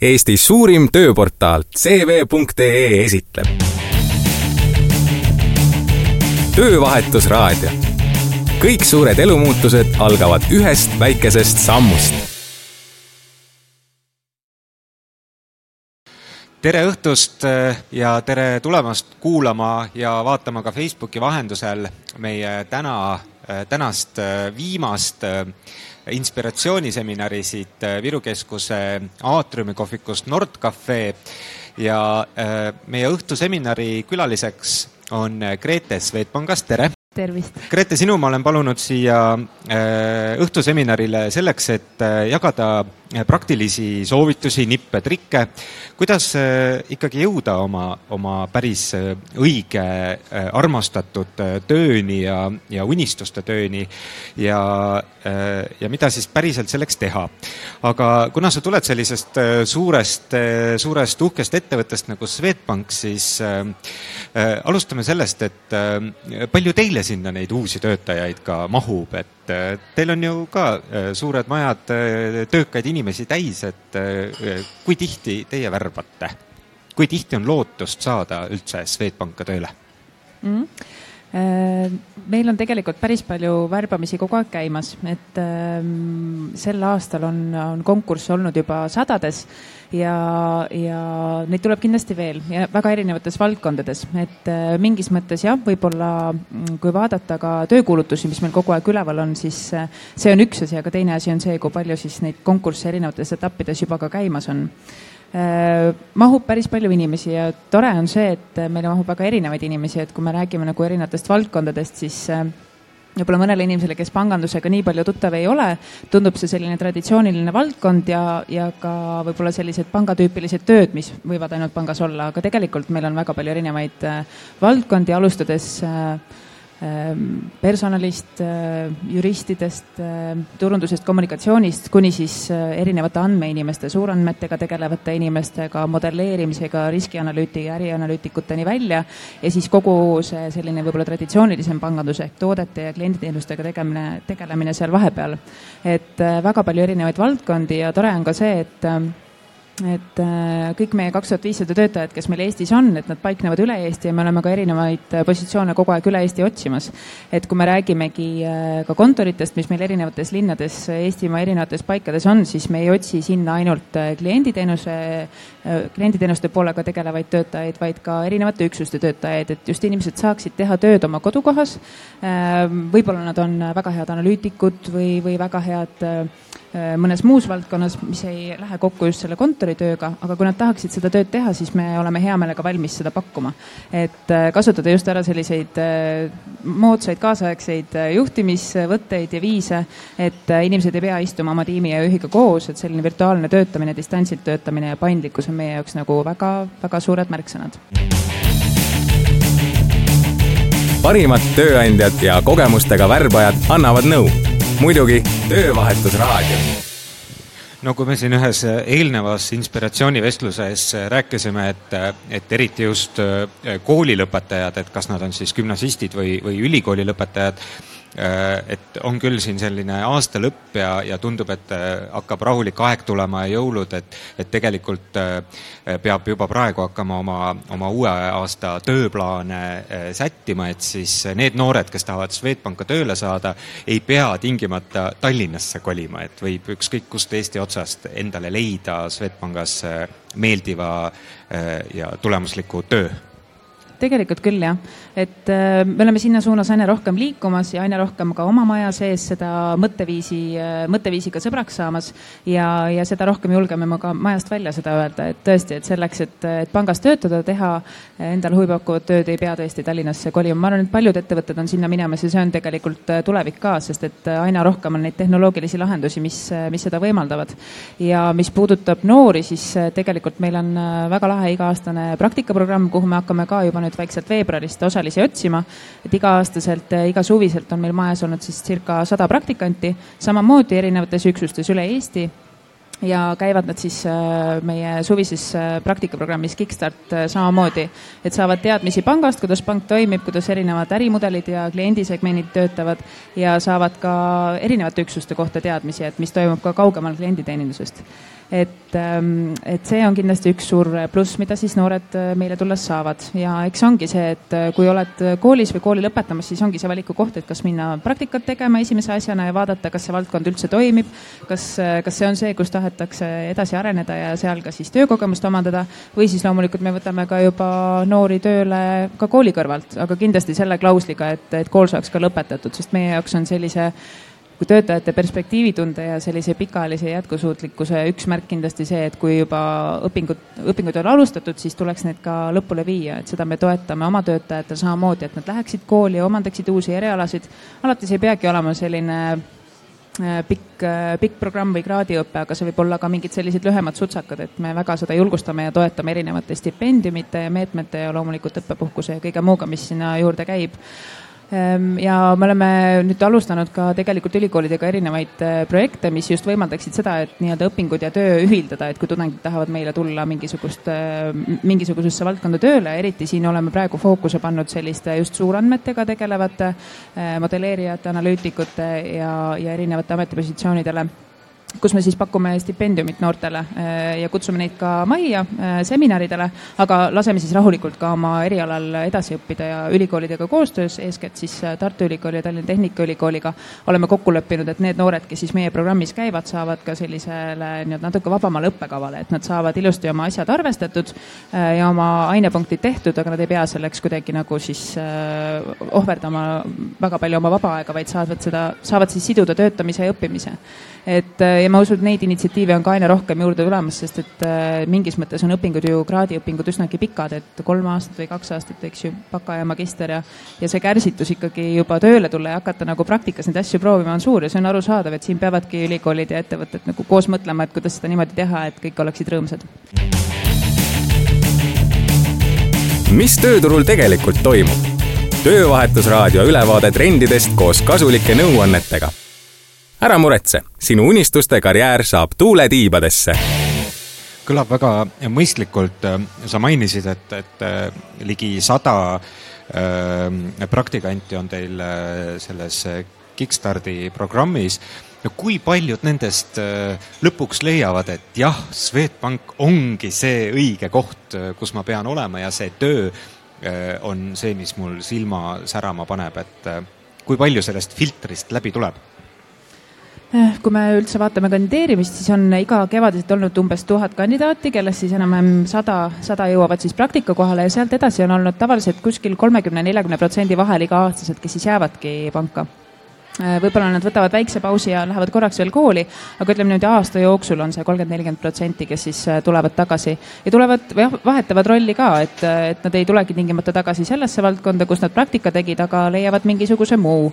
Eesti suurim tööportaal CV.ee esitleb. töövahetusraadio. kõik suured elumuutused algavad ühest väikesest sammust. tere õhtust äh, ja tere tulemast kuulama ja vaatama ka Facebooki vahendusel meie täna, äh, tänast äh, viimast inspiratsiooniseminari siit Viru Keskuse aatriumi kohvikust Nordcafe ja meie õhtuseminari külaliseks on Grete Swedbankast, tere! tervist! Grete, sinu ma olen palunud siia õhtuseminarile selleks, et jagada praktilisi soovitusi, nippe, trikke, kuidas ikkagi jõuda oma, oma päris õige armastatud tööni ja, ja unistuste tööni ja, ja mida siis päriselt selleks teha. aga kuna sa tuled sellisest suurest, suurest uhkest ettevõttest nagu Swedbank, siis äh, alustame sellest, et äh, palju teile sinna neid uusi töötajaid ka mahub, et teil on ju ka suured majad, töökaid inimesi täis, et kui tihti teie värbate? kui tihti on lootust saada üldse Swedbanka tööle mm? -hmm meil on tegelikult päris palju värbamisi kogu aeg käimas, et ähm, sel aastal on, on konkursse olnud juba sadades ja, ja neid tuleb kindlasti veel ja väga erinevates valdkondades, et äh, mingis mõttes jah, võib-olla mm, kui vaadata ka töökuulutusi, mis meil kogu aeg üleval on, siis äh, see on üks asi, aga teine asi on see, kui palju siis neid konkursse erinevates etappides juba ka käimas on mahub päris palju inimesi ja tore on see, et meile mahub väga erinevaid inimesi, et kui me räägime nagu erinevatest valdkondadest, siis äh, võib-olla mõnele inimesele, kes pangandusega nii palju tuttav ei ole, tundub see selline traditsiooniline valdkond ja, ja ka võib-olla sellised pangatüüpilised tööd, mis võivad ainult pangas olla, aga tegelikult meil on väga palju erinevaid äh, valdkondi, alustades äh, personalist, äh, juristidest, äh, turundusest, kommunikatsioonist kuni siis äh, erinevate andmeinimeste, suurandmetega tegelevate inimestega, modelleerimisega, riskianalüüti, ärianalüütikuteni välja ja siis kogu see selline võib-olla traditsioonilisem pangandus ehk toodete ja klienditeenustega tegemine, tegelemine seal vahepeal. et väga palju erinevaid valdkondi ja tore on ka see, et et äh, kõik meie kaks tuhat viissada töötajat, kes meil Eestis on, et nad paiknevad üle Eesti ja me oleme ka erinevaid äh, positsioone kogu aeg üle Eesti otsimas. et kui me räägimegi äh, ka kontoritest, mis meil erinevates linnades Eestimaa erinevates paikades on, siis me ei otsi sinna ainult klienditeenuse, klienditeenuste poolega tegelevaid töötajaid, vaid ka erinevate üksuste töötajaid, et just inimesed saaksid teha tööd oma kodukohas. võib-olla nad on väga head analüütikud või, või väga head mõnes muus valdkonnas, mis ei lähe kokku just selle kontoritööga, aga kui nad tahaksid seda tööd teha, siis me oleme hea meelega valmis seda pakkuma. et äh, kasutada just ära selliseid äh, moodsaid kaasaegseid juhtimisvõtteid ja viise, et inimesed ei pea istuma oma tiimi ja juhiga koos, et selline virtuaalne töötamine, distantsilt töötamine ja paindlikkus on meie jaoks nagu väga-väga suured märksõnad parimad tööandjad ja kogemustega värbajad annavad nõu muidugi Töövahetusraadio no kui me siin ühes eelnevas inspiratsioonivestluses rääkisime, et, et eriti just koolilõpetajad, et kas nad on siis gümnasistid või, või ülikooli lõpetajad, Äh, et on küll siin selline aasta lõpp ja, ja tundub, et äh, hakkab rahulik aeg tulema ja jõulud, et, et tegelikult äh, peab juba praegu hakkama oma, oma uue aasta tööplaane sättima, et siis need noored, kes tahavad Swedbanka tööle saada, ei pea tingimata Tallinnasse kolima, et võib ükskõik kust Eesti otsast endale leida Swedbankis meeldiva ja tulemusliku töö. Tegelikult küll jah, et äh, me oleme sinna suunas aina rohkem liikumas ja aina rohkem ka oma maja sees seda mõtteviisi, äh, mõtteviisiga sõbraks saamas ja, ja seda rohkem julgeme me ka majast välja seda öelda, et tõesti, et selleks, et, et pangas töötada, teha endale huvipakkuvat tööd, ei pea tõesti Tallinnasse kolima. ma arvan, et paljud ettevõtted on sinna minemas ja see on tegelikult äh, tulevik ka, sest et aina rohkem on neid tehnoloogilisi lahendusi, mis, mis seda võimaldavad. ja mis puudutab noori, siis tegelikult meil on väga lahe iga-aastane praktikaprogramm, kuhu me hakkame ka juba nüüd vaikselt veebruarist osalisi otsima. et iga-aastaselt, eh, igasuviselt on meil majas olnud siis circa sada praktikanti, samamoodi erinevates üksustes üle Eesti. Ja käivad nad siis eh, meie suvises eh, praktikaprogrammis Kickstart samamoodi, et saavad teadmisi pangast, kuidas pank toimib, kuidas erinevad ärimudelid ja kliendisegmendid töötavad. Ja saavad ka erinevate üksuste kohta teadmisi, et mis toimub ka kaugemal klienditeenindusest et, ähm, et see on kindlasti üks suur pluss, mida siis noored äh, meile tulles saavad. Ja eks ongi see, et äh, kui oled koolis või kooli lõpetamas, siis ongi see valiku koht, et kas minna praktikat tegema esimese asjana ja vaadata, kas see valdkond üldse toimib, kas, äh, kas see on see, kus tahetakse edasi areneda ja seal ka siis töökogemust omandada või siis loomulikult me võtame ka juba noori tööle ka kooli kõrvalt, aga kindlasti selle klausliga, et, et kool saaks ka lõpetatud, sest meie jaoks on sellise kui töötajate perspektiivitunde ja sellise pikaajalise jätkusuutlikkuse üks märk kindlasti see, et kui juba õpingud, õpingud on alustatud, siis tuleks need ka lõpule viia, et seda me toetame oma töötajatel samamoodi, et nad läheksid kooli ja omandaksid uusi erialasid. alati see ei peagi olema selline äh, pikk, äh, pikk programm või kraadiõpe, aga see võib olla ka mingid sellised lühemad sutsakad, et me väga seda julgustame ja toetame erinevate stipendiumite ja meetmete ja loomulikult õppepuhkuse ja kõige muuga, mis sinna juurde käib ja me oleme nüüd alustanud ka tegelikult ülikoolidega erinevaid äh, projekte, mis just võimaldaksid seda, et nii-öelda õpingud ja töö ühildada, et kui tudengid tahavad meile tulla mingisugust, äh, mingisugusesse valdkonda tööle, eriti siin oleme praegu fookuse pannud selliste just suurandmetega tegelevate äh, modelleerijate, analüütikute ja, ja erinevate ametipositsioonidele kus me siis pakume stipendiumit noortele äh, ja kutsume neid ka majja äh, seminaridele, aga laseme siis rahulikult ka oma erialal edasi õppida ja ülikoolidega koostöös, eeskätt siis äh, Tartu Ülikooli ja Tallinna Tehnikaülikooliga oleme kokku leppinud, et need noored, kes siis meie programmis käivad, saavad ka sellisele nii-öelda natuke vabamale õppekavale, et nad saavad ilusti oma asjad arvestatud ja oma ainepunktid tehtud, aga nad ei pea selleks kuidagi nagu siis ohverdama väga palju oma vaba aega, vaid saavad seda, saavad siis siduda töötamise ja õppimise. Et ja ma usun, et neid initsiatiive on ka aina rohkem juurde tulemas, sest et äh, mingis mõttes on õpingud ju, kraadiõpingud üsnagi pikad, et kolm aastat või kaks aastat, eks ju, baka ja magister ja ja see kärsitus ikkagi juba tööle tulla ja hakata nagu praktikas neid asju proovima on suur ja see on arusaadav, et siin peavadki ülikoolid ja ettevõtted nagu koos mõtlema, et kuidas seda niimoodi teha, et kõik oleksid rõõmsad. mis tööturul tegelikult toimub? töövahetusraadio ülevaade trendidest koos kasulike nõuannetega ära muretse, sinu unistuste karjäär saab tuule tiibadesse. kõlab väga mõistlikult, sa mainisid, et, et äh, ligi sada äh, praktikanti on teil äh, selles Kickstardi programmis no kui paljud nendest lõpuks leiavad, et jah, Swedbank ongi see õige koht, kus ma pean olema ja see töö on see, mis mul silma särama paneb, et kui palju sellest filtrist läbi tuleb? Eh, kui me üldse vaatame kandideerimist, siis on iga kevadiselt olnud umbes tuhat kandidaati, kellest siis enam-vähem sada, sada jõuavad siis praktika kohale ja sealt edasi on olnud tavaliselt kuskil kolmekümne, neljakümne protsendi vahel iga-aastaselt, kes siis jäävadki panka. Eh, võib-olla nad võtavad väikse pausi ja lähevad korraks veel kooli, aga ütleme niimoodi aasta jooksul on see kolmkümmend, nelikümmend protsenti, kes siis eh, tulevad tagasi. Ja tulevad vahetavad rolli ka, et, et nad ei tulegi tingimata tagasi sellesse valdkonda, kus nad praktika tegid, aga leiavad mingisuguse muu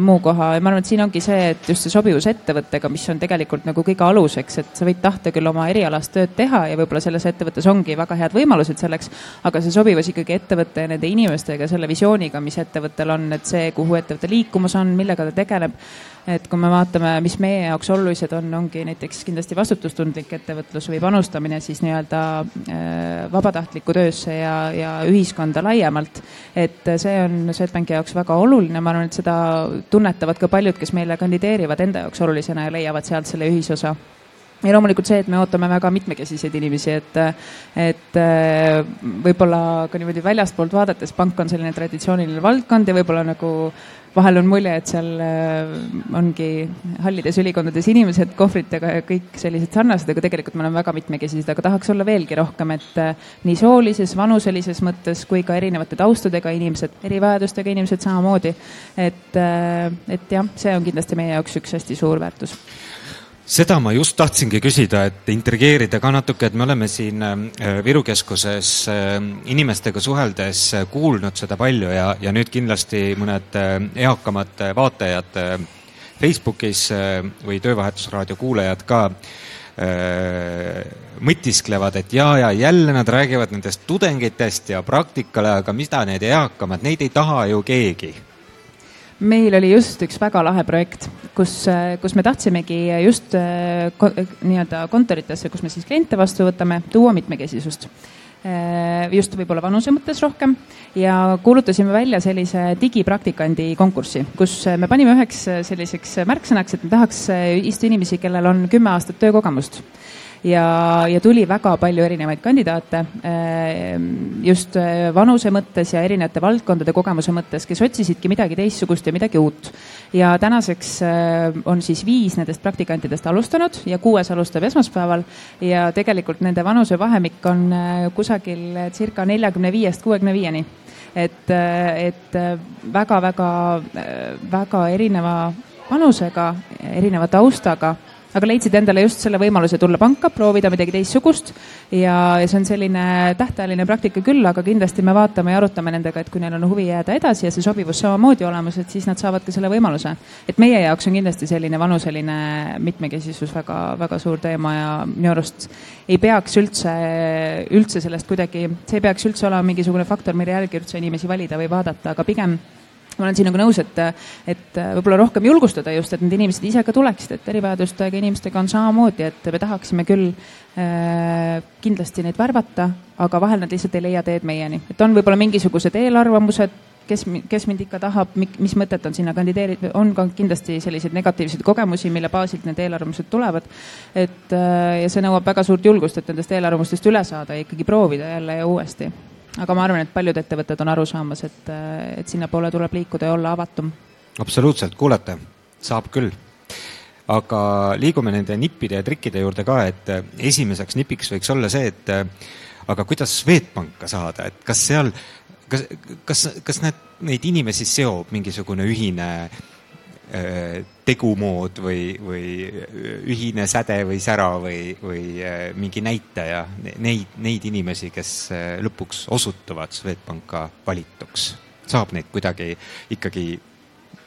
muu koha. Ja ma arvan, et siin ongi see, et just see sobivus ettevõttega, mis on tegelikult nagu kõige aluseks, et sa võid tahta küll oma erialast tööd teha ja võib-olla selles ettevõttes ongi väga head võimalused selleks, aga see sobivus ikkagi ettevõtte ja nende inimestega, selle visiooniga, mis ettevõttel on, et see, kuhu ettevõte liikumas on, millega ta tegeleb et kui me vaatame, mis meie jaoks olulised on, ongi näiteks kindlasti vastutustundlik ettevõtlus või panustamine siis nii-öelda äh, vabatahtlikku töösse ja, ja ühiskonda laiemalt. et see on Swedbanki jaoks väga oluline, ma arvan, et seda tunnetavad ka paljud, kes meile kandideerivad enda jaoks olulisena ja leiavad sealt selle ühisosa ja loomulikult see, et me ootame väga mitmekesiseid inimesi, et, et äh, võib-olla ka niimoodi väljastpoolt vaadates pank on selline traditsiooniline valdkond ja võib-olla nagu vahel on mulje, et seal äh, ongi hallides ülikondades inimesed kohvritega ja kõik sellised sarnased, aga tegelikult me oleme väga mitmekesised, aga tahaks olla veelgi rohkem, et äh, nii soolises, vanuselises mõttes kui ka erinevate taustadega inimesed, erivajadustega inimesed samamoodi. et, et jah, see on kindlasti meie jaoks üks hästi suur väärtus seda ma just tahtsingi küsida, et intrigeerida ka natuke, et me oleme siin äh, Viru keskuses äh, inimestega suheldes äh, kuulnud seda palju ja, ja nüüd kindlasti mõned eakamad vaatajad Facebookis või Töövahetusraadio kuulajad ka mõtisklevad, et ja, ja jälle nad räägivad nendest tudengitest ja praktikale, aga mida need eakamad, neid ei taha ju keegi meil oli just üks väga lahe projekt, kus, kus me tahtsimegi just äh, nii-öelda kontoritesse, kus me siis kliente vastu võtame, tuua mitmekesisust. Äh, just võib-olla vanuse mõttes rohkem. Ja kuulutasime välja sellise digipraktikandi konkurssi, kus me panime üheks selliseks märksõnaks, et me tahaks just inimesi, kellel on kümme aastat töökogemust ja, ja tuli väga palju erinevaid kandidaate just vanuse mõttes ja erinevate valdkondade kogemuse mõttes, kes otsisidki midagi teistsugust ja midagi uut. ja tänaseks on siis viis nendest praktikantidest alustanud ja kuues alustab esmaspäeval ja tegelikult nende vanusevahemik on kusagil circa neljakümne viiest kuuekümne viieni et, et väga-väga, väga erineva vanusega, erineva taustaga aga leidsid endale just selle võimaluse tulla panka, proovida midagi teistsugust ja, ja see on selline tähtajaline praktika küll, aga kindlasti me vaatame ja arutame nendega, et kui neil on huvi jääda edasi ja see sobivus samamoodi olemas, et siis nad saavad ka selle võimaluse. et meie jaoks on kindlasti selline vanuseline mitmekesisus väga, väga suur teema ja minu arust ei peaks üldse, üldse sellest kuidagi, see ei peaks üldse olema mingisugune faktor, mille järgi üldse inimesi valida või vaadata, aga pigem ma olen sinuga nõus, et, et võib-olla rohkem julgustada just, et need inimesed ise ka tuleksid, et erivajadustega inimestega on samamoodi, et me tahaksime küll äh, kindlasti neid värvata, aga vahel nad lihtsalt ei leia teed meieni. et on võib-olla mingisugused eelarvamused, kes, kes mind ikka tahab, mis mõtet on sinna kandideerida, on ka kindlasti selliseid negatiivseid kogemusi, mille baasilt need eelarvamused tulevad. et äh, ja see nõuab väga suurt julgust, et nendest eelarvamustest üle saada ja ikkagi proovida jälle ja uuesti aga ma arvan, et paljud ettevõtted on aru saamas, et, et sinnapoole tuleb liikuda ja olla avatum. absoluutselt, kuulete, saab küll. aga liigume nende nippide ja trikkide juurde ka, et esimeseks nipiks võiks olla see, et aga kuidas Swedbanka saada, et kas seal, kas, kas, kas need, neid inimesi seob mingisugune ühine äh, Äh, tegumood või, või ühine säde või sära või, või äh, mingi näitaja, neid, neid inimesi, kes äh, lõpuks osutuvad Swedbanka valituks, saab neid kuidagi ikkagi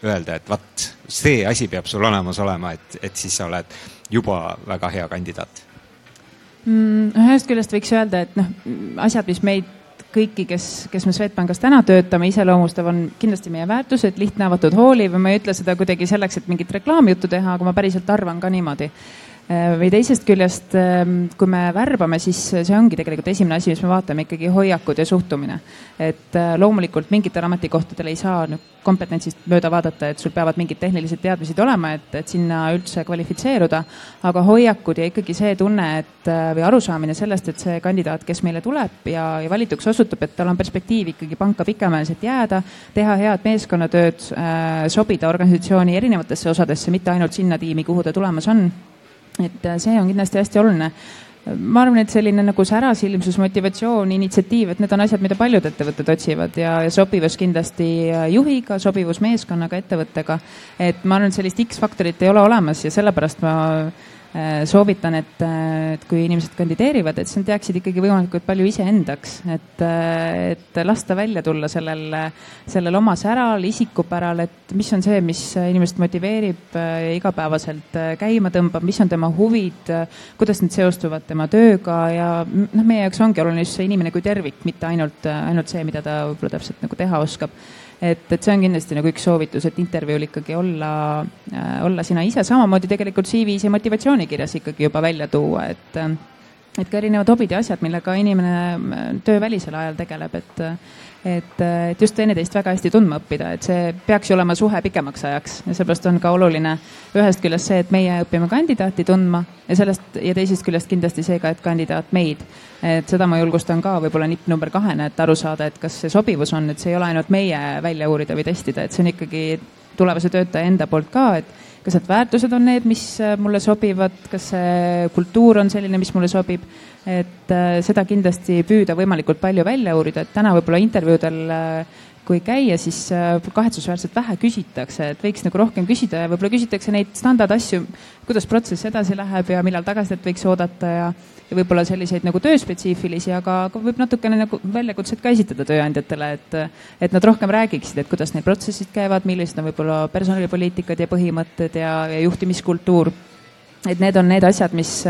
öelda, et vaat, see asi peab sul olemas olema, et, et siis sa oled juba väga hea kandidaat mm,? ühest küljest võiks öelda, et noh, asjad, mis meid kõiki, kes, kes me Swedbankis täna töötame, iseloomustav on kindlasti meie väärtused, lihtne, avatud, hooliv ja ma ei ütle seda kuidagi selleks, et mingit reklaamijuttu teha, aga ma päriselt arvan ka niimoodi või teisest küljest, ähm, kui me värbame, siis see ongi tegelikult esimene asi, mis me vaatame, ikkagi hoiakud ja suhtumine. et äh, loomulikult mingitel ametikohtadel ei saa kompetentsist mööda vaadata, et sul peavad mingid tehnilised teadmised olema, et, et sinna üldse kvalifitseeruda, aga hoiakud ja ikkagi see tunne, et äh, või arusaamine sellest, et see kandidaat, kes meile tuleb ja, ja valituks osutub, et tal on perspektiiv ikkagi panka pikemaajaliselt jääda, teha head meeskonnatööd, sobida organisatsiooni erinevatesse osadesse, mitte ainult sinna tiimi, kuhu ta tulemas on et äh, see on kindlasti hästi oluline ma arvan, et selline nagu särasilmsus, motivatsioon, initsiatiiv, et need on asjad, mida paljud ettevõtted otsivad ja, ja sobivus kindlasti äh, juhiga, sobivus meeskonnaga, ettevõttega. et ma arvan, et sellist X-faktorit ei ole olemas ja sellepärast ma soovitan, et, äh, et kui inimesed kandideerivad, et siis nad jääksid ikkagi võimalikult palju iseendaks, et, äh, et lasta välja tulla sellel, sellel oma säral, isikupäral, et mis on see, mis inimest motiveerib igapäevaselt käima tõmbab, mis on tema huvid, kuidas need seostuvad tema tööga ja noh, meie jaoks ongi oluline just see inimene kui tervik, mitte ainult, ainult see, mida ta võib-olla täpselt nagu teha oskab et, et see on kindlasti nagu üks soovitus, et intervjuul ikkagi olla äh,, olla sina ise, samamoodi tegelikult CV-s ja motivatsioonikirjas ikkagi juba välja tuua, et et ka erinevad hobid ja asjad, millega inimene äh, töövälisel ajal tegeleb, et et, et just teineteist väga hästi tundma õppida, et see peaks ju olema suhe pikemaks ajaks ja seepärast on ka oluline ühest küljest see, et meie õpime kandidaati tundma ja sellest ja teisest küljest kindlasti see ka, et kandidaat meid. et seda ma julgustan ka võib-olla nipp number kahena, et aru saada, et kas see sobivus on, et see ei ole ainult meie välja uurida või testida, et see on ikkagi tulevase töötaja enda poolt ka, et kas need väärtused on need, mis äh, mulle sobivad, kas see kultuur on selline, mis mulle sobib. et äh, seda kindlasti püüda võimalikult palju välja uurida, et täna võib-olla intervjuudel äh, kui käia, siis kahetsusväärselt vähe küsitakse, et võiks nagu rohkem küsida ja võib-olla küsitakse neid standardasju, kuidas protsess edasi läheb ja millal tagasisidet võiks oodata ja ja võib-olla selliseid nagu tööspetsiifilisi, aga, aga võib natukene nagu väljakutset ka esitada tööandjatele, et, et nad rohkem räägiksid, et kuidas neil protsessid käivad, millised on võib-olla personalipoliitikad ja põhimõtted ja, ja juhtimiskultuur. et need on need asjad, mis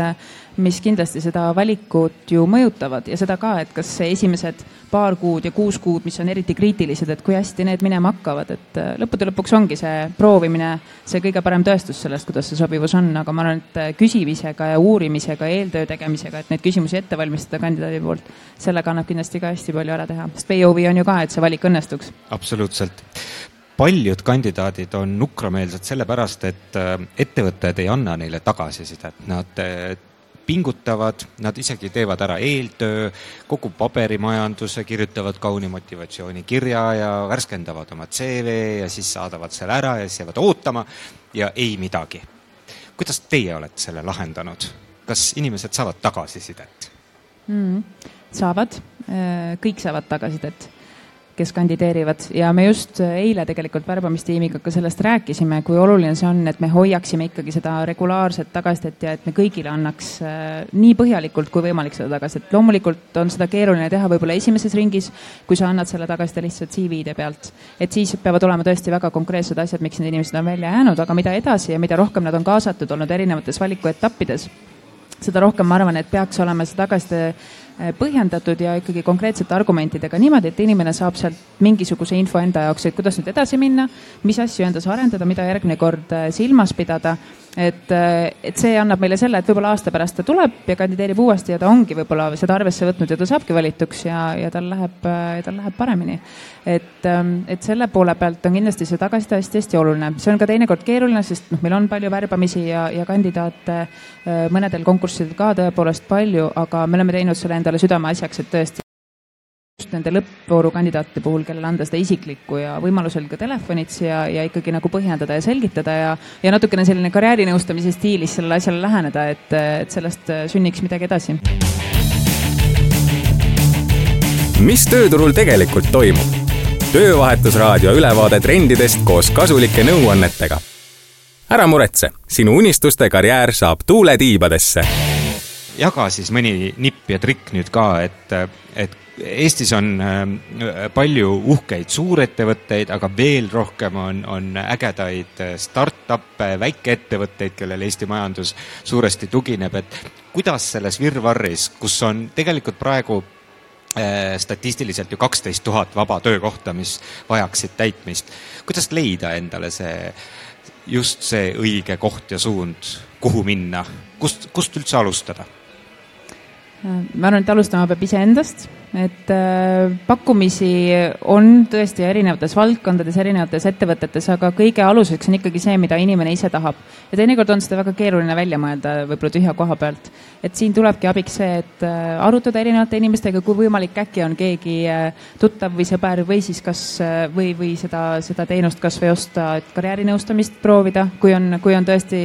mis kindlasti seda valikut ju mõjutavad ja seda ka, et kas esimesed paar kuud ja kuus kuud, mis on eriti kriitilised, et kui hästi need minema hakkavad, et äh, lõppude lõpuks ongi see proovimine see kõige parem tõestus sellest, kuidas see sobivus on, aga ma arvan, et äh, küsimisega ja uurimisega, eeltöö tegemisega, et neid küsimusi ette valmistada kandidaadi poolt, sellega annab kindlasti ka hästi palju ära teha, sest huvi on ju ka, et see valik õnnestuks. absoluutselt. Paljud kandidaadid on nukrameelsed sellepärast, et äh, ettevõtted ei anna neile tagasisidet, nad pingutavad, nad isegi teevad ära eeltöö, kogu paberimajanduse, kirjutavad kauni motivatsioonikirja ja värskendavad oma CV ja siis saadavad selle ära ja siis jäävad ootama ja ei midagi. kuidas teie olete selle lahendanud? kas inimesed saavad tagasisidet mm,? saavad, kõik saavad tagasisidet kes kandideerivad ja me just eile tegelikult värbamistiimiga ka sellest rääkisime, kui oluline see on, et me hoiaksime ikkagi seda regulaarset tagasisidet ja et me kõigile annaks äh, nii põhjalikult kui võimalik seda tagasisidet. loomulikult on seda keeruline teha võib-olla esimeses ringis, kui sa annad selle tagasiside lihtsalt CV-de pealt. et siis peavad olema tõesti väga konkreetsed asjad, miks need inimesed on välja jäänud, aga mida edasi ja mida rohkem nad on kaasatud olnud erinevates valikuetappides, seda rohkem ma arvan, et peaks olema see tagasiside Äh, põhjendatud ja ikkagi konkreetsete argumentidega niimoodi, et inimene saab sealt mingisuguse info enda jaoks, et kuidas nüüd edasi minna, mis asju endas arendada, mida järgmine kord äh, silmas pidada et, et see annab meile selle, et võib-olla aasta pärast ta tuleb ja kandideerib uuesti ja ta ongi võib-olla seda arvesse võtnud ja ta saabki valituks ja, ja tal läheb, tal läheb paremini. et, ähm, et selle poole pealt on kindlasti see tagasiside hästi-hästi oluline. see on ka teinekord keeruline, sest noh, meil on palju värbamisi ja, ja kandidaate mõnedel konkurssidel ka tõepoolest palju, aga me oleme teinud selle endale südameasjaks, et tõesti just nende lõppvooru kandidaatide puhul, kellele anda seda isiklikku ja võimalusel ka telefonitsi ja, ja ikkagi nagu põhjendada ja selgitada ja, ja natukene selline karjäärinõustamise stiilis sellele asjale läheneda, et, et sellest sünniks midagi edasi. mis tööturul tegelikult toimub? töövahetusraadio ülevaade trendidest koos kasulike nõuannetega. ära muretse, sinu unistuste karjäär saab tuule tiibadesse. Jaga siis mõni nipp ja trikk nüüd ka, et, et Eestis on ähm, palju uhkeid suurettevõtteid, aga veel rohkem on, on ägedaid äh, startup'e, väikeettevõtteid, kellele Eesti majandus suuresti tugineb, et kuidas selles virvarris, kus on tegelikult praegu äh, statistiliselt ju kaksteist tuhat vaba töökohta, mis vajaksid täitmist, kuidas leida endale see, just see õige koht ja suund, kuhu minna, kust, kust üldse alustada? Ma arvan, et alustama peab iseendast, et äh, pakkumisi on tõesti erinevates valdkondades, erinevates ettevõtetes, aga kõige aluseks on ikkagi see, mida inimene ise tahab. ja teinekord on seda väga keeruline välja mõelda võib-olla tühja koha pealt. et siin tulebki abiks see, et äh, arutada erinevate inimestega, kui võimalik, äkki on keegi äh, tuttav või sõber või siis kas või, või seda, seda teenust kas või osta, et karjäärinõustamist proovida, kui on, kui on tõesti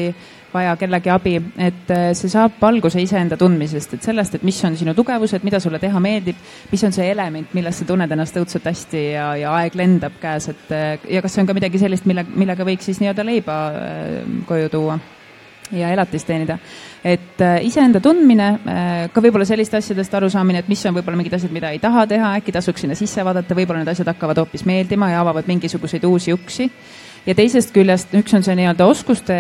vaja kellegi abi, et äh, see saab alguse iseenda tundmisest, et sellest, et mis on sinu tugevused, mida sulle teha meeldib, mis on see element, milles sa tunned ennast õudselt hästi ja, ja aeg lendab käes, et äh, ja kas see on ka midagi sellist, mille, millega võiks siis nii-öelda leiba äh, koju tuua ja elatist teenida. et äh, iseenda tundmine äh,, ka võib-olla selliste asjadest arusaamine, et mis on võib-olla mingid asjad, mida ei taha teha, äkki tasuks sinna sisse vaadata, võib-olla need asjad hakkavad hoopis meeldima ja avavad mingisuguseid uusi uksi ja teisest küljest üks on see nii-öelda oskuste,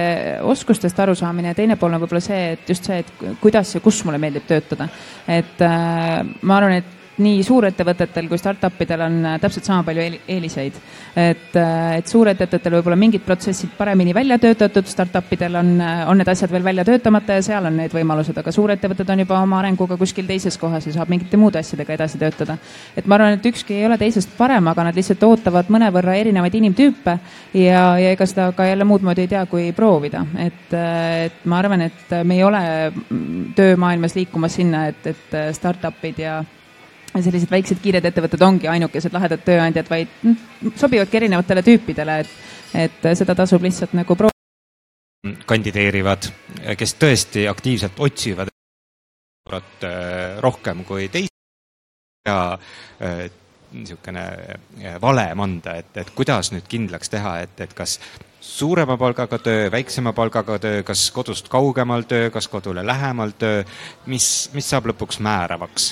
oskustest arusaamine ja teine pool on võib-olla see, et just see, et kuidas ja kus mulle meeldib töötada. et äh, ma arvan, et nii suurettevõtetel kui startup idel on äh, täpselt sama palju eeliseid. et, äh, et suurettevõtetel võib-olla mingid protsessid paremini välja töötatud, startup idel on, äh, on need asjad veel välja töötamata ja seal on need võimalused, aga suurettevõtted on juba oma arenguga kuskil teises kohas ja saab mingite muude asjadega edasi töötada. et ma arvan, et ükski ei ole teisest parem, aga nad lihtsalt ootavad mõnevõrra erinevaid inimtüüpe ja, ja ega seda ka jälle muud moodi ei tea, kui proovida, et, et ma arvan, et me ei ole mm, töömaailmas liikumas sinna, et, et startup'id ja sellised väiksed kiired ettevõtted ongi ainukesed lahedad tööandjad, vaid mm, sobivadki erinevatele tüüpidele, et, et seda tasub lihtsalt nagu proovida. kandideerivad, kes tõesti aktiivselt otsivad eurot äh, rohkem kui teised ja äh, niisugune äh, valem anda, et, et kuidas nüüd kindlaks teha, et, et kas suurema palgaga töö, väiksema palgaga töö, kas kodust kaugemal töö, kas kodule lähemal töö, mis, mis saab lõpuks määravaks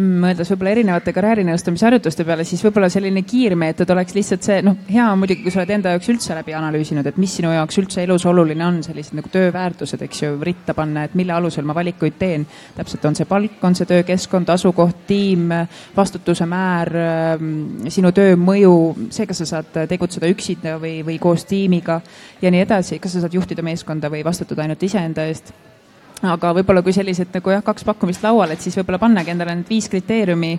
mõeldes võib-olla erinevate karjäärinõustamise harjutuste peale, siis võib-olla selline kiirmeetod oleks lihtsalt see, noh, hea on muidugi, kui sa oled enda jaoks üldse läbi analüüsinud, et mis sinu jaoks üldse elus oluline on, sellised nagu tööväärtused, eks ju, ritta panna, et mille alusel ma valikuid teen. täpselt, on see palk, on see töökeskkond, asukoht, tiim, vastutuse määr, sinu töö mõju, see, kas sa saad tegutseda üksinda või, või koos tiimiga ja nii edasi, kas sa saad juhtida meeskonda või vastutada ainult iseenda eest aga võib-olla kui sellised nagu jah, kaks pakkumist laual, et siis võib-olla pannagi endale need viis kriteeriumi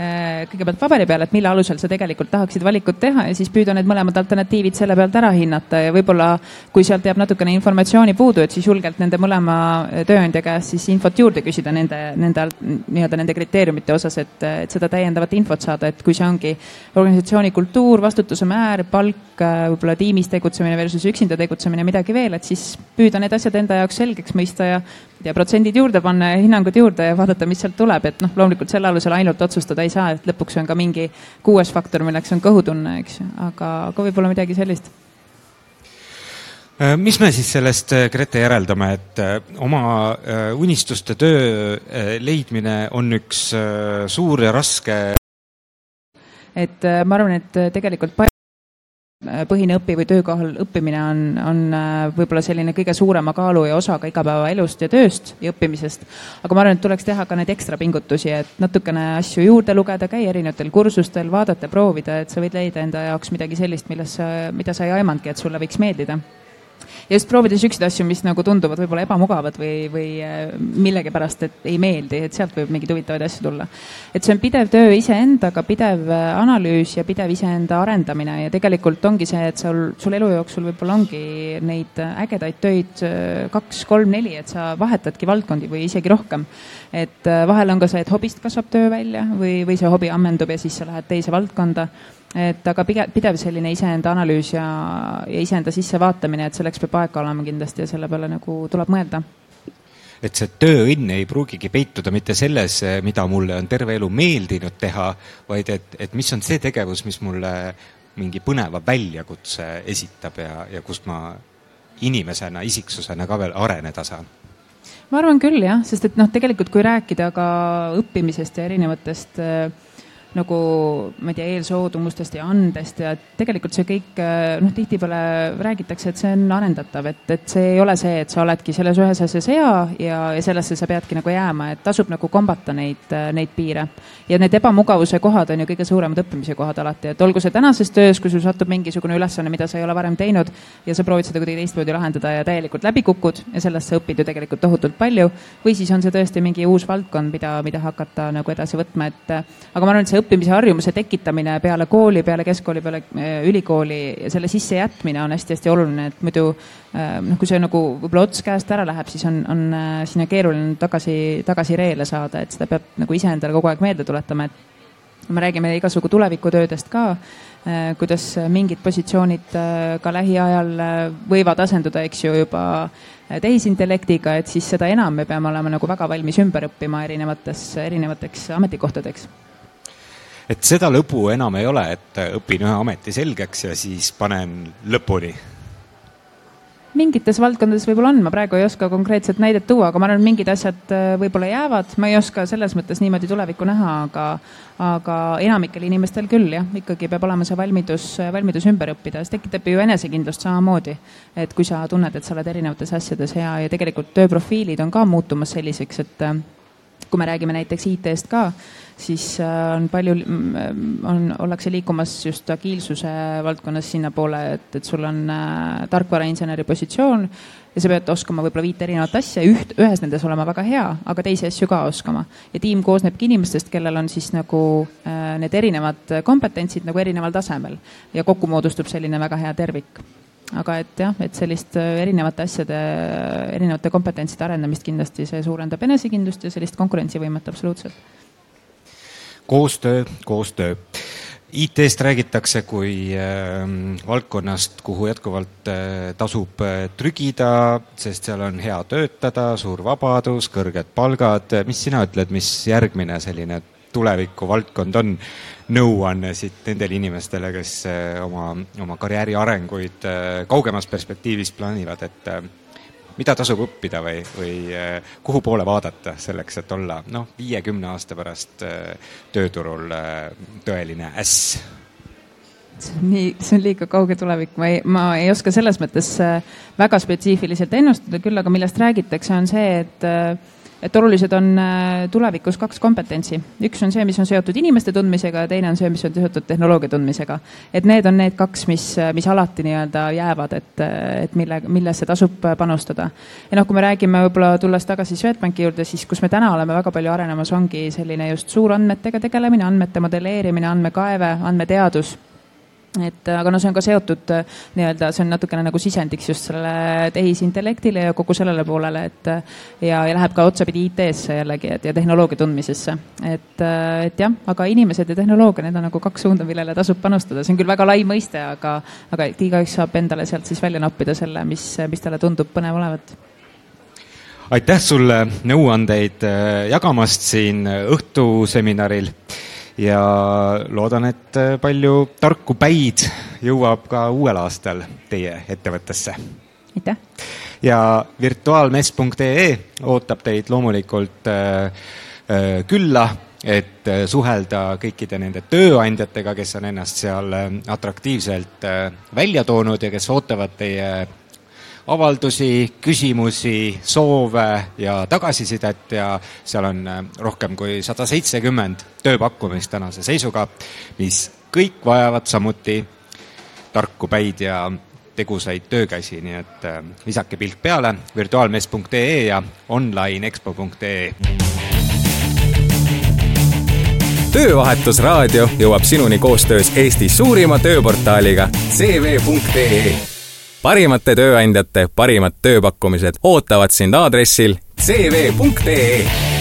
Äh, kõigepealt paberi peal, et mille alusel sa tegelikult tahaksid valikut teha ja siis püüda need mõlemad alternatiivid selle pealt ära hinnata. Ja võib-olla kui sealt jääb natukene informatsiooni puudu, et siis julgelt nende mõlema tööandja käest siis infot juurde küsida nende, nende nii-öelda nende kriteeriumite osas, et, et seda täiendavat infot saada, et kui see ongi organisatsiooni kultuur, vastutuse määr, palk, võib-olla tiimis tegutsemine versus üksinda tegutsemine, midagi veel, et siis püüda need asjad enda jaoks selgeks mõista ja ja protsendid juurde panna ja hinnangud juurde ja vaadata, mis sealt tuleb, et noh, loomulikult selle alusel ainult otsustada ei saa, et lõpuks on ka mingi kuues faktor, milleks on kõhutunne, eks ju, aga, aga võib-olla midagi sellist. Äh, mis me siis sellest, äh, Grete, järeldame, et äh, oma unistuste töö leidmine on üks suur ja raske et ma arvan, et tegelikult põhine õpi- või töökohal õppimine on, on äh, võib-olla selline kõige suurema kaalu ja osaga igapäevaelust ja tööst ja õppimisest. aga ma arvan, et tuleks teha ka neid ekstra pingutusi, et natukene asju juurde lugeda, käia erinevatel kursustel, vaadata, proovida, et sa võid leida enda jaoks midagi sellist, milles mida sa ei aimanudki, et sulle võiks meeldida ja just proovida siukseid asju, mis nagu tunduvad võib-olla ebamugavad või, või äh, millegipärast, et ei meeldi, et sealt võib mingeid huvitavaid asju tulla. et see on pidev töö iseendaga, pidev äh, analüüs ja pidev iseenda arendamine ja tegelikult ongi see, et sul, sul elu jooksul võib-olla ongi neid ägedaid töid äh, kaks, kolm, neli, et sa vahetadki valdkondi või isegi rohkem. et vahel on ka see, et hobist kasvab töö välja või, või see hobi ammendub ja siis sa lähed teise valdkonda et aga pigem, pidev selline iseenda analüüs ja, ja iseenda sissevaatamine, et selleks peab aega olema kindlasti ja selle peale nagu tuleb mõelda. Et see tööõnn ei pruugigi peituda mitte selles, mida mulle on terve elu meeldinud teha, vaid et, et mis on see tegevus, mis mulle mingi põneva väljakutse esitab ja, ja kust ma inimesena, isiksusena ka veel areneda saan. Ma arvan küll jah, sest et noh, tegelikult kui rääkida ka õppimisest ja erinevatest äh, nagu ma ei tea, eelsoodumustest ja andest ja tegelikult see kõik noh, tihtipeale räägitakse, et see on arendatav, et, et see ei ole see, et sa oledki selles ühes asjas hea ja, ja sellesse sa peadki nagu jääma, et tasub nagu kombata neid, neid piire. ja need ebamugavuse kohad on ju kõige suuremad õppimise kohad alati, et olgu see tänases töös, kui sul satub mingisugune ülesanne, mida sa ei ole varem teinud ja sa proovid seda kuidagi teistmoodi lahendada ja täielikult läbi kukud ja sellest sa õpid ju tegelikult tohutult palju. või siis on see tõesti mingi uus valdkond, mida, mida hakata nagu edasi võtma, et aga ma arvan, et see õppimise harjumuse tekitamine peale kooli, peale keskkooli, peale äh, ülikooli selle sissejätmine on hästi-hästi oluline, et muidu äh, noh, kui see nagu võib-olla ots käest ära läheb, siis on, on äh, sinna keeruline tagasi, tagasi reele saada, et seda peab nagu iseendale kogu aeg meelde tuletama, et me räägime igasugu tulevikutöödest ka, kuidas mingid positsioonid ka lähiajal võivad asenduda, eks ju, juba tehisintellektiga, et siis seda enam me peame olema nagu väga valmis ümber õppima erinevates, erinevateks ametikohtadeks et seda lõbu enam ei ole, et õpin ühe ameti selgeks ja siis panen lõpuni. Mingites valdkondades võib-olla on, ma praegu ei oska konkreetset näidet tuua, aga ma arvan, et mingid asjad äh, võib-olla jäävad, ma ei oska selles mõttes niimoodi tulevikku näha, aga, aga enamikel inimestel küll jah, ikkagi peab olema see valmidus, valmidus ümber õppida, see tekitab ju enesekindlust samamoodi. et kui sa tunned, et sa oled erinevates asjades hea ja tegelikult tööprofiilid on ka muutumas selliseks, et äh, kui me räägime näiteks IT-st ka, siis äh, on palju, mm, on, ollakse liikumas just agiilsuse valdkonnas sinnapoole, et, et sul on äh, tarkvarainseneri positsioon ja sa pead oskama võib-olla viite erinevat asja, üht, ühes nendes olema väga hea, aga teisi asju ka oskama. ja tiim koosnebki inimestest, kellel on siis nagu äh, need erinevad kompetentsid nagu erineval tasemel ja kokku moodustub selline väga hea tervik aga et jah, et sellist äh, erinevate asjade, erinevate kompetentside arendamist kindlasti see suurendab enesekindlust ja sellist konkurentsivõimet absoluutselt. koostöö, koostöö. IT-st räägitakse kui äh, valdkonnast, kuhu jätkuvalt äh, tasub äh, trügida, sest seal on hea töötada, suur vabadus, kõrged palgad. mis sina ütled, mis järgmine selline tulevikuvaldkond on nõuanne siit nendele inimestele, kes eh, oma, oma karjääri arenguid eh, kaugemas perspektiivis plaanivad, et eh, mida tasub õppida või, või kuhu poole vaadata selleks, et olla noh, viiekümne aasta pärast tööturul tõeline äss? see on nii, see on liiga kauge tulevik, ma ei, ma ei oska selles mõttes väga spetsiifiliselt ennustada, küll aga millest räägitakse, on see, et et olulised on äh, tulevikus kaks kompetentsi. üks on see, mis on seotud inimeste tundmisega ja teine on see, mis on seotud tehnoloogia tundmisega. et need on need kaks, mis, mis alati nii-öelda jäävad, et, et mille, millesse tasub panustada. ja noh, kui me räägime võib-olla tulles tagasi Swedbanki juurde, siis kus me täna oleme väga palju arenemas, ongi selline just suurandmetega tegelemine, andmete modelleerimine, andmekaeve, andmeteadus et aga no see on ka seotud äh, nii-öelda, see on natukene nagu sisendiks just sellele tehisintellektile ja kogu sellele poolele, et ja, ja läheb ka otsapidi IT-sse jällegi, et ja tehnoloogia tundmisesse. et, äh, et jah, aga inimesed ja tehnoloogia, need on nagu kaks suunda, millele tasub panustada, see on küll väga lai mõiste, aga, aga igaüks saab endale sealt siis välja noppida selle, mis, mis talle tundub põnev olevat. Aitäh sulle nõuandeid äh, jagamast siin õhtuseminaril ja loodan, et äh, palju tarku päid jõuab ka uuel aastal teie ettevõttesse. aitäh! ja virtuaalmess.ee ootab teid loomulikult äh, äh, külla, et suhelda kõikide nende tööandjatega, kes on ennast seal atraktiivselt välja toonud ja kes ootavad teie avaldusi, küsimusi, soove ja tagasisidet ja seal on äh, rohkem kui sada seitsekümmend tööpakkumist tänase seisuga, mis kõik vajavad samuti tarku päid ja tegusaid töökäsi, nii et äh, visake pilk peale virtuaalmess.ee ja onlineexpo.ee töövahetusraadio jõuab sinuni koostöös Eesti suurima tööportaaliga cv.ee parimate tööandjate parimad tööpakkumised ootavad sind aadressil cv.ee